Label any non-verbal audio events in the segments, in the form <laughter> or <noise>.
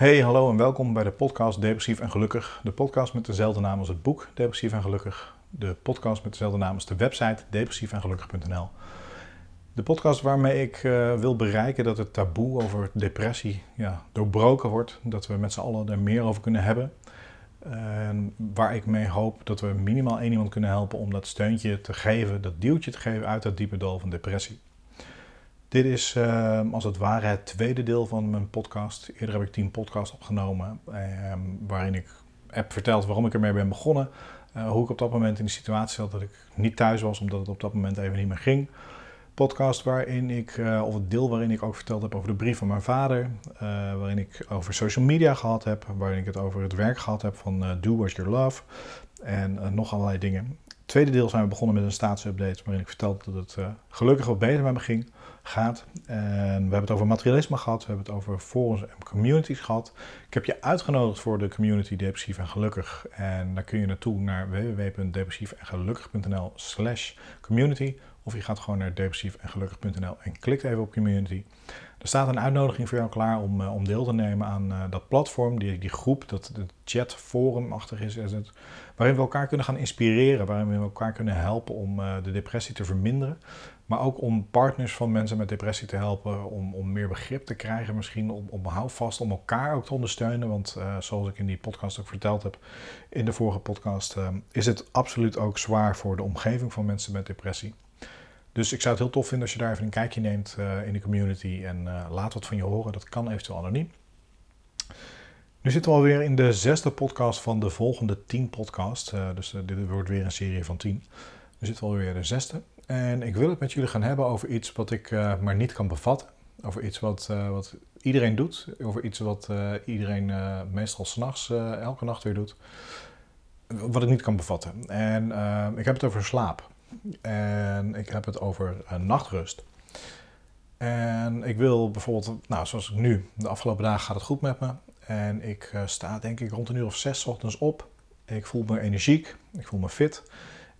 Hey, hallo en welkom bij de podcast Depressief en Gelukkig. De podcast met dezelfde naam als het boek Depressief en Gelukkig. De podcast met dezelfde naam als de website depressiefengelukkig.nl. De podcast waarmee ik uh, wil bereiken dat het taboe over depressie ja, doorbroken wordt. Dat we met z'n allen er meer over kunnen hebben. En waar ik mee hoop dat we minimaal één iemand kunnen helpen om dat steuntje te geven, dat duwtje te geven uit dat diepe dal van depressie. Dit is uh, als het ware het tweede deel van mijn podcast. Eerder heb ik tien podcasts opgenomen, uh, waarin ik heb verteld waarom ik ermee ben begonnen. Uh, hoe ik op dat moment in de situatie zat dat ik niet thuis was, omdat het op dat moment even niet meer ging. Podcast waarin ik, eh, of het deel waarin ik ook verteld heb over de brief van mijn vader. Eh, waarin ik over social media gehad heb. Waarin ik het over het werk gehad heb van Do What You Love. En nog allerlei dingen. Tweede deel zijn we begonnen met een staatsupdate waarin ik vertelde dat het gelukkig wat beter met me ging gaat. En we hebben het over materialisme gehad, we hebben het over forums en communities gehad. Ik heb je uitgenodigd voor de community Depressief en Gelukkig. En daar kun je naartoe naar www.depressiefengelukkig.nl slash community. Of je gaat gewoon naar depressiefengelukkig.nl en klikt even op community. Er staat een uitnodiging voor jou klaar om, uh, om deel te nemen aan uh, dat platform, die, die groep, dat de chat is, is het, waarin we elkaar kunnen gaan inspireren, waarin we elkaar kunnen helpen om uh, de depressie te verminderen. Maar ook om partners van mensen met depressie te helpen, om, om meer begrip te krijgen misschien, om, om houvast, om elkaar ook te ondersteunen. Want zoals ik in die podcast ook verteld heb, in de vorige podcast, is het absoluut ook zwaar voor de omgeving van mensen met depressie. Dus ik zou het heel tof vinden als je daar even een kijkje neemt uh, in de community en uh, laat wat van je horen. Dat kan eventueel anoniem. Nu zitten we alweer in de zesde podcast van de volgende tien podcasts. Uh, dus dit wordt weer een serie van tien. Nu zitten we alweer de zesde. En ik wil het met jullie gaan hebben over iets wat ik maar niet kan bevatten. Over iets wat, wat iedereen doet. Over iets wat iedereen meestal s'nachts elke nacht weer doet. Wat ik niet kan bevatten. En ik heb het over slaap. En ik heb het over een nachtrust. En ik wil bijvoorbeeld, nou zoals nu, de afgelopen dagen gaat het goed met me. En ik uh, sta denk ik rond een uur of zes ochtends op. Ik voel me energiek, ik voel me fit.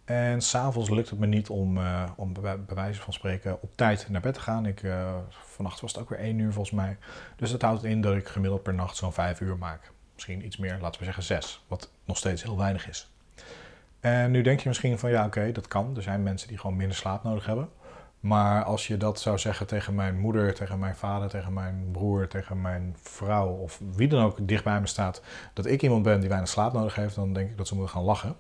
En s'avonds lukt het me niet om, uh, om bij, wijze van spreken op tijd naar bed te gaan. Ik, vannacht was het ook weer één uur volgens mij. Dus dat houdt in dat ik gemiddeld per nacht zo'n vijf uur maak. Misschien iets meer, laten we zeggen zes. Wat nog steeds heel weinig is. En nu denk je misschien van ja, oké, dat kan. Er zijn mensen die gewoon minder slaap nodig hebben. Maar als je dat zou zeggen tegen mijn moeder, tegen mijn vader, tegen mijn broer, tegen mijn vrouw of wie dan ook dicht bij me staat, dat ik iemand ben die weinig slaap nodig heeft, dan denk ik dat ze moeten gaan lachen.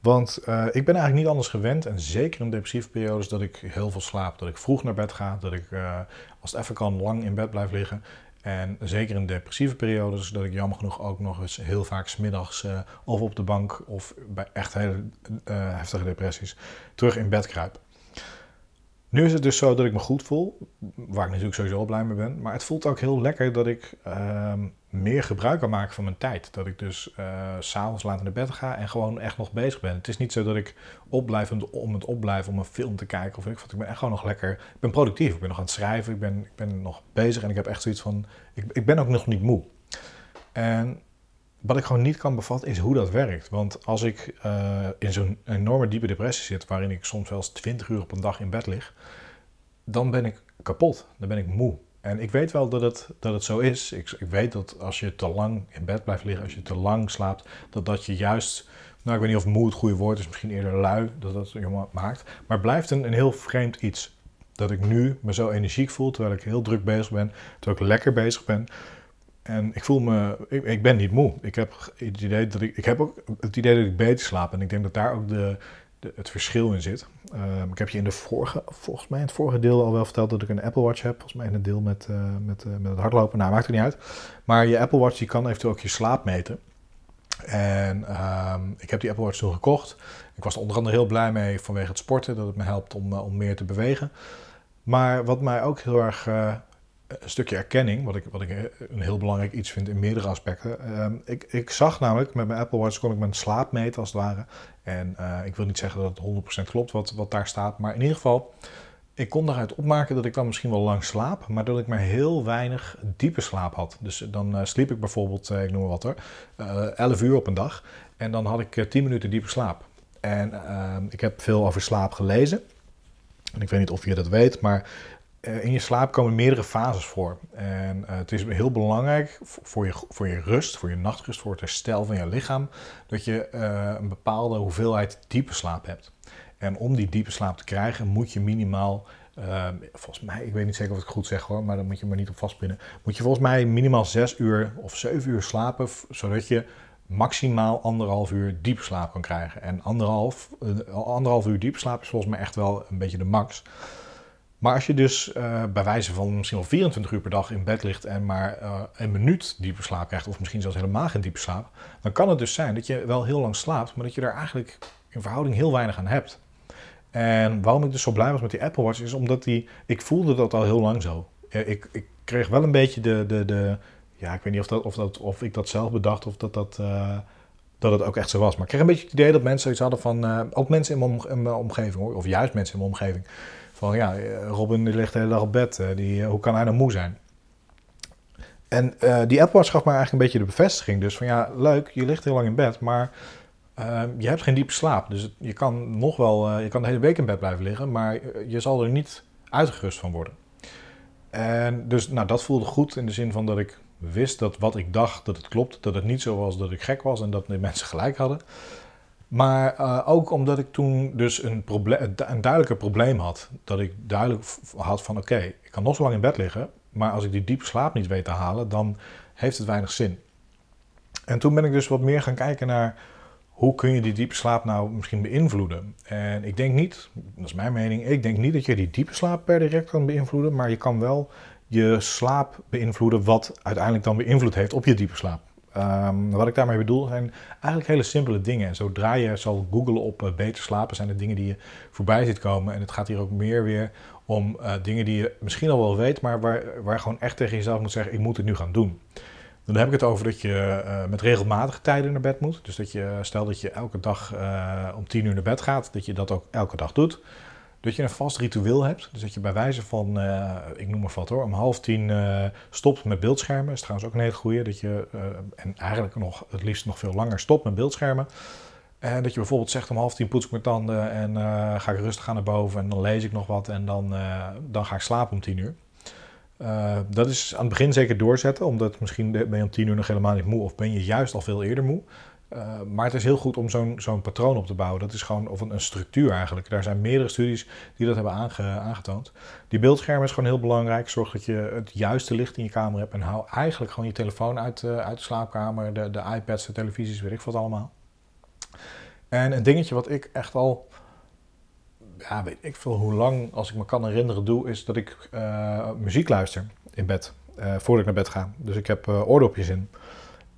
Want uh, ik ben eigenlijk niet anders gewend, en zeker in depressieve periodes, dat ik heel veel slaap. Dat ik vroeg naar bed ga, dat ik uh, als het even kan lang in bed blijf liggen. En zeker in depressieve periodes, dat ik jammer genoeg ook nog eens heel vaak smiddags uh, of op de bank of bij echt hele uh, heftige depressies terug in bed kruip. Nu is het dus zo dat ik me goed voel, waar ik natuurlijk sowieso blij mee ben. Maar het voelt ook heel lekker dat ik uh, meer gebruik kan maken van mijn tijd. Dat ik dus uh, s'avonds laat naar bed ga en gewoon echt nog bezig ben. Het is niet zo dat ik opblijf om het opblijven om een film te kijken. Of ik, ik ben echt gewoon nog lekker. Ik ben productief. Ik ben nog aan het schrijven. Ik ben, ik ben nog bezig en ik heb echt zoiets van. Ik, ik ben ook nog niet moe. En wat ik gewoon niet kan bevatten is hoe dat werkt. Want als ik uh, in zo'n enorme diepe depressie zit, waarin ik soms wel eens 20 uur op een dag in bed lig, dan ben ik kapot. Dan ben ik moe. En ik weet wel dat het, dat het zo is. Ik, ik weet dat als je te lang in bed blijft liggen, als je te lang slaapt, dat dat je juist, nou ik weet niet of moe het goede woord is, misschien eerder lui, dat dat je maakt. Maar blijft een, een heel vreemd iets. Dat ik nu me zo energiek voel, terwijl ik heel druk bezig ben, terwijl ik lekker bezig ben. En ik voel me, ik, ik, ben niet moe. Ik heb het idee dat ik, ik heb ook het idee dat ik beter slaap. En ik denk dat daar ook de, het verschil in zit. Um, ik heb je in de vorige, volgens mij in het vorige deel al wel verteld dat ik een Apple Watch heb. Volgens mij in het deel met, uh, met, uh, met het hardlopen. Nou, maakt het niet uit. Maar je Apple Watch die kan eventueel ook je slaap meten. En um, ik heb die Apple Watch toen gekocht. Ik was er onder andere heel blij mee vanwege het sporten. Dat het me helpt om, uh, om meer te bewegen. Maar wat mij ook heel erg een stukje erkenning, wat ik, wat ik een heel belangrijk iets vind in meerdere aspecten. Um, ik, ik zag namelijk met mijn Apple Watch kon ik mijn slaap meten als het ware. En uh, ik wil niet zeggen dat het 100% klopt wat, wat daar staat, maar in ieder geval, ik kon daaruit opmaken dat ik dan misschien wel lang slaap, maar dat ik maar heel weinig diepe slaap had. Dus dan uh, sliep ik bijvoorbeeld, uh, ik noem maar wat hoor, 11 uur op een dag. En dan had ik 10 minuten diepe slaap. En ehm, ik heb veel over slaap gelezen. En ik weet niet of je dat weet, maar eh, in je slaap komen meerdere fases voor. En uh, het is heel belangrijk voor je, voor je rust, voor je nachtrust, voor het herstel van je lichaam, dat je uh, een bepaalde hoeveelheid diepe slaap hebt. En om die diepe slaap te krijgen, moet je minimaal, volgens mij, ik weet niet zeker of ik het goed zeg hoor, maar dan moet je maar niet op vastpinnen. Moet je volgens mij minimaal 6 uur of 7 uur slapen, zodat je maximaal anderhalf uur diepe slaap kan krijgen. En anderhalf, anderhalf uur diepe slaap is volgens mij echt wel een beetje de max. Maar als je dus uh, bij wijze van misschien wel 24 uur per dag in bed ligt en maar uh, een minuut diepe slaap krijgt, of misschien zelfs helemaal geen diepe slaap, dan kan het dus zijn dat je wel heel lang slaapt, maar dat je daar eigenlijk in verhouding heel weinig aan hebt. En waarom ik dus zo blij was met die Apple Watch, is omdat die, ik voelde dat al heel lang zo. Ik, ik kreeg wel een beetje de, de, de ja, ik weet niet of, dat, of, dat, of ik dat zelf bedacht of dat dat, uh, dat het ook echt zo was. Maar ik kreeg een beetje het idee dat mensen iets hadden van, ook mensen in mijn omgeving, hoor, of juist mensen in mijn omgeving, van ja, Robin die ligt de hele dag op bed. Die, hoe kan hij nou moe zijn? En die Watch gaf me eigenlijk een beetje de bevestiging. Dus van ja, leuk, je ligt heel lang in bed, maar uh, je hebt geen diepe slaap. Dus je kan nog wel, je kan de hele week in bed blijven liggen, maar je zal er niet uitgerust van worden. En dus nou, dat voelde goed in de zin van dat ik wist dat wat ik dacht, dat het klopt. Dat het niet zo was dat ik gek was en dat de mensen gelijk hadden. Maar uh, ook omdat ik toen dus een, een duidelijker probleem had. Dat ik duidelijk had van oké, ik kan nog zo lang in bed liggen. Maar als ik die diepe slaap niet weet te halen, dan heeft het weinig zin. En toen ben ik dus wat meer gaan kijken naar hoe kun je die diepe slaap nou misschien beïnvloeden. En ik denk niet, dat is mijn mening, ik denk niet dat je die diepe slaap per direct kan beïnvloeden. Maar je kan wel je slaap beïnvloeden wat uiteindelijk dan weer invloed heeft op je diepe slaap. Um, wat ik daarmee bedoel zijn eigenlijk hele simpele dingen. En zodra je zal googlen op uh, beter slapen, zijn het dingen die je voorbij ziet komen. En het gaat hier ook meer weer om uh, dingen die je misschien al wel weet, maar waar, waar gewoon echt tegen jezelf moet zeggen: ik moet het nu gaan doen. Dan heb ik het over dat je uh, met regelmatige tijden naar bed moet. Dus dat je, stel dat je elke dag om 10 uur naar bed gaat, dat je dat ook elke dag doet. Dat je een vast ritueel hebt. Dus dat je bij wijze van, uh, ik noem maar wat hoor, om half tien uh, stopt met beeldschermen. Is trouwens ook een hele goede. Dat je, uh, en eigenlijk nog, het liefst nog veel langer stopt met beeldschermen. En dat je bijvoorbeeld zegt om half tien poets ik mijn tanden en ga ik rustig aan naar boven. En dan lees ik nog wat en dan, dan ga ik slapen om tien uur. dat is aan het begin zeker doorzetten, omdat misschien ben je om tien uur nog helemaal niet moe of ben je juist al veel eerder moe. Uh, maar het is heel goed om zo'n patroon op te bouwen. Dat is gewoon of een, een, structuur eigenlijk. Daar zijn meerdere studies die dat hebben aange, aangetoond. Die beeldscherm is gewoon heel belangrijk. Zorg dat je het juiste licht in je kamer hebt. En hou eigenlijk gewoon je telefoon uit, uh, uit de slaapkamer. De, de iPads, de televisies, weet ik wat allemaal. En een dingetje wat ik echt al, ja, weet ik veel hoe lang, als ik me kan herinneren, doe, is dat ik uh, muziek luister in bed. voordat ik naar bed ga. Dus ik heb oordopjes in.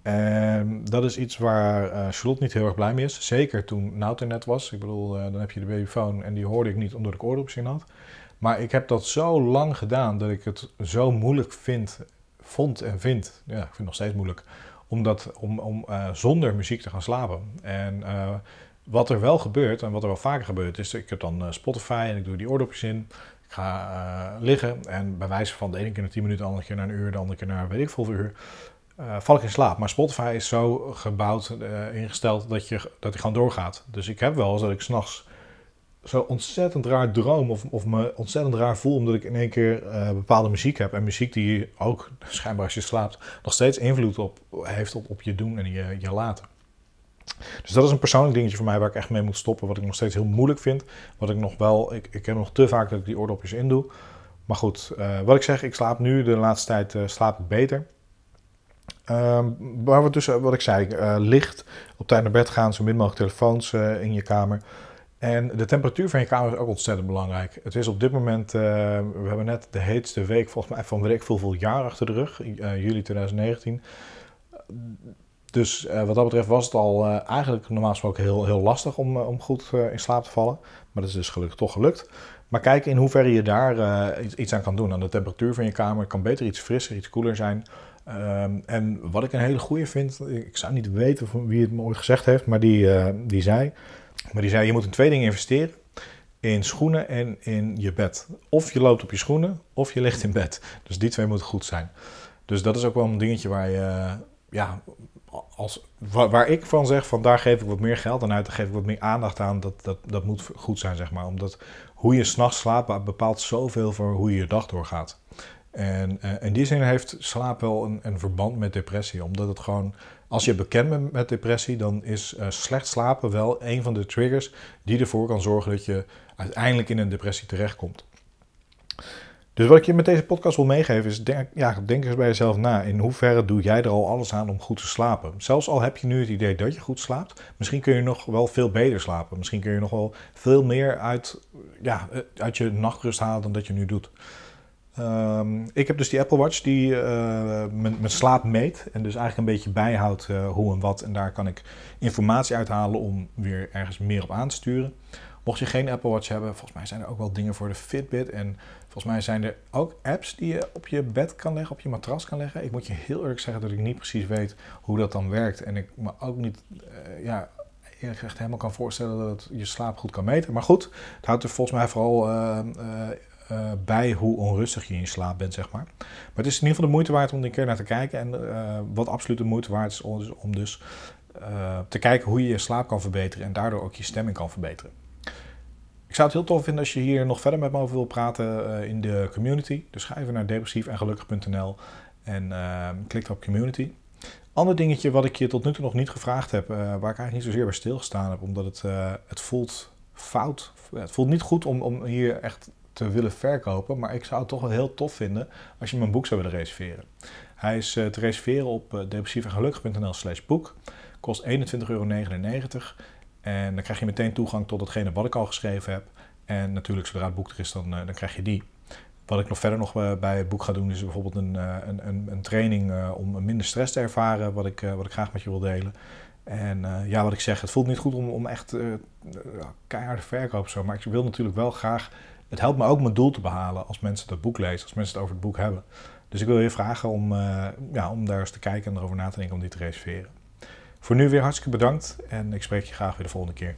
En dat is iets waar uh, Charlotte niet heel erg blij mee is. Zeker toen Nout net was. Ik bedoel, uh, dan heb je de babyfoon en die hoorde ik niet omdat ik oordopjes in had. Maar ik heb dat zo lang gedaan dat ik het zo moeilijk vind, vond en vind. Ja, ik vind het nog steeds moeilijk. Om, dat, om, om uh, zonder muziek te gaan slapen. En wat er wel gebeurt, en wat er wel vaker gebeurt, is ik heb dan Spotify en ik doe die oordopjes in. Ik ga liggen en bij wijze van de ene keer naar 10 minuten, de andere keer naar een uur, de andere keer naar weet ik veel uur uh, val ik in slaap. Maar Spotify is zo gebouwd, uh, ingesteld, dat, je, dat hij gewoon doorgaat. Dus ik heb wel eens dat ik s'nachts zo ontzettend raar droom of, of me ontzettend raar voel... omdat ik in één keer uh, bepaalde muziek heb. En muziek die ook, <laughs> schijnbaar als je slaapt, nog steeds invloed op, heeft op, op je doen en je, je laten. Dus dat is een persoonlijk dingetje voor mij waar ik echt mee moet stoppen. Wat ik nog steeds heel moeilijk vind. Wat ik nog wel, ik, ik heb nog te vaak dat ik die oordopjes in doe. Maar goed, wat ik zeg, ik slaap nu de laatste tijd slaap ik beter. Um, waar we dus, wat ik zei, uh, licht, op tijd naar bed gaan, zo min mogelijk telefoons uh, in je kamer. En de temperatuur van je kamer is ook ontzettend belangrijk. Het is op dit moment, we hebben net de heetste week volgens mij van ik veel, veel jaar achter de rug, juli 2019. Dus wat dat betreft was het al eigenlijk normaal gesproken heel, heel lastig om, om goed in slaap te vallen. Maar dat is dus gelukkig toch gelukt. Maar kijk in hoeverre je daar iets aan kan doen. Aan de temperatuur van je kamer kan beter iets frisser, iets koeler zijn. Um, en wat ik een hele goede vind, ik zou niet weten van wie het me ooit gezegd heeft, maar die, uh, die zei, maar die zei, je moet in twee dingen investeren. In schoenen en in je bed. Of je loopt op je schoenen, of je ligt in bed. Dus die twee moeten goed zijn. Dus dat is ook wel een dingetje waar je, ja, als, waar, ik van zeg, van daar geef ik wat meer geld aan uit, geef ik wat meer aandacht aan, dat, dat, dat moet goed zijn, zeg maar. Omdat hoe je s'nachts slaapt bepaalt zoveel voor hoe je je dag doorgaat. En uh, in die zin heeft slaap wel een, een, verband met depressie. Omdat het gewoon, als je bekend bent met depressie, dan is uh, slecht slapen wel een van de triggers die ervoor kan zorgen dat je uiteindelijk in een depressie terechtkomt. Dus wat ik je met deze podcast wil meegeven is, denk, ja, denk eens bij jezelf na. In hoeverre doe jij er al alles aan om goed te slapen? Zelfs al heb je nu het idee dat je goed slaapt, misschien kun je nog wel veel beter slapen. Misschien kun je nog wel veel meer uit, ja, uit je nachtrust halen dan dat je nu doet. Um, ik heb dus die Apple Watch die uh, mijn, slaap meet en dus eigenlijk een beetje bijhoudt uh, hoe en wat. En daar kan ik informatie uithalen om weer ergens meer op aan te sturen. Mocht je geen Apple Watch hebben, volgens mij zijn er ook wel dingen voor de Fitbit. En volgens mij zijn er ook apps die je op je bed kan leggen, op je matras kan leggen. Ik moet je heel eerlijk zeggen dat ik niet precies weet hoe dat dan werkt. En ik me ook niet, uh, ja, eerlijk gezegd helemaal kan voorstellen dat het je slaap goed kan meten. Maar goed, het houdt er volgens mij vooral uh, uh, bij hoe onrustig je in slaap bent, zeg maar. Maar het is in ieder geval de moeite waard om er een keer naar te kijken. En wat absoluut de moeite waard is om dus te kijken hoe je je slaap kan verbeteren en daardoor ook je stemming kan verbeteren. Ik zou het heel tof vinden als je hier nog verder met me over wil praten uh, in de community. Dus ga even naar depressiefengelukkig.nl en uh, klik op community. Ander dingetje wat ik je tot nu toe nog niet gevraagd heb, uh, waar ik eigenlijk niet zozeer bij stilgestaan heb, omdat het, het voelt fout. Het voelt niet goed om, om hier echt te willen verkopen, maar ik zou het toch wel heel tof vinden als je mijn boek zou willen reserveren. Hij is te reserveren op depressiefengelukkig.nl slash boek. Kost 21,99 euro. En dan krijg je meteen toegang tot hetgene wat ik al geschreven heb. En natuurlijk, zodra het boek er is, dan, eh, dan krijg je die. Wat ik nog verder nog eh, bij het boek ga doen, is bijvoorbeeld een, eh, een, een, een training om minder stress te ervaren, wat ik, wat ik graag met je wil delen. En ja, wat ik zeg, het voelt niet goed om, om echt uh, keiharde verkoop zo. Maar ik wil natuurlijk wel graag. Het helpt me ook mijn doel te behalen als mensen dat boek lezen, als mensen het over het boek hebben. Dus ik wil je vragen om, ja, om daar eens te kijken en erover na te denken om die te reserveren. Voor nu weer hartstikke bedankt en ik spreek je graag weer de volgende keer.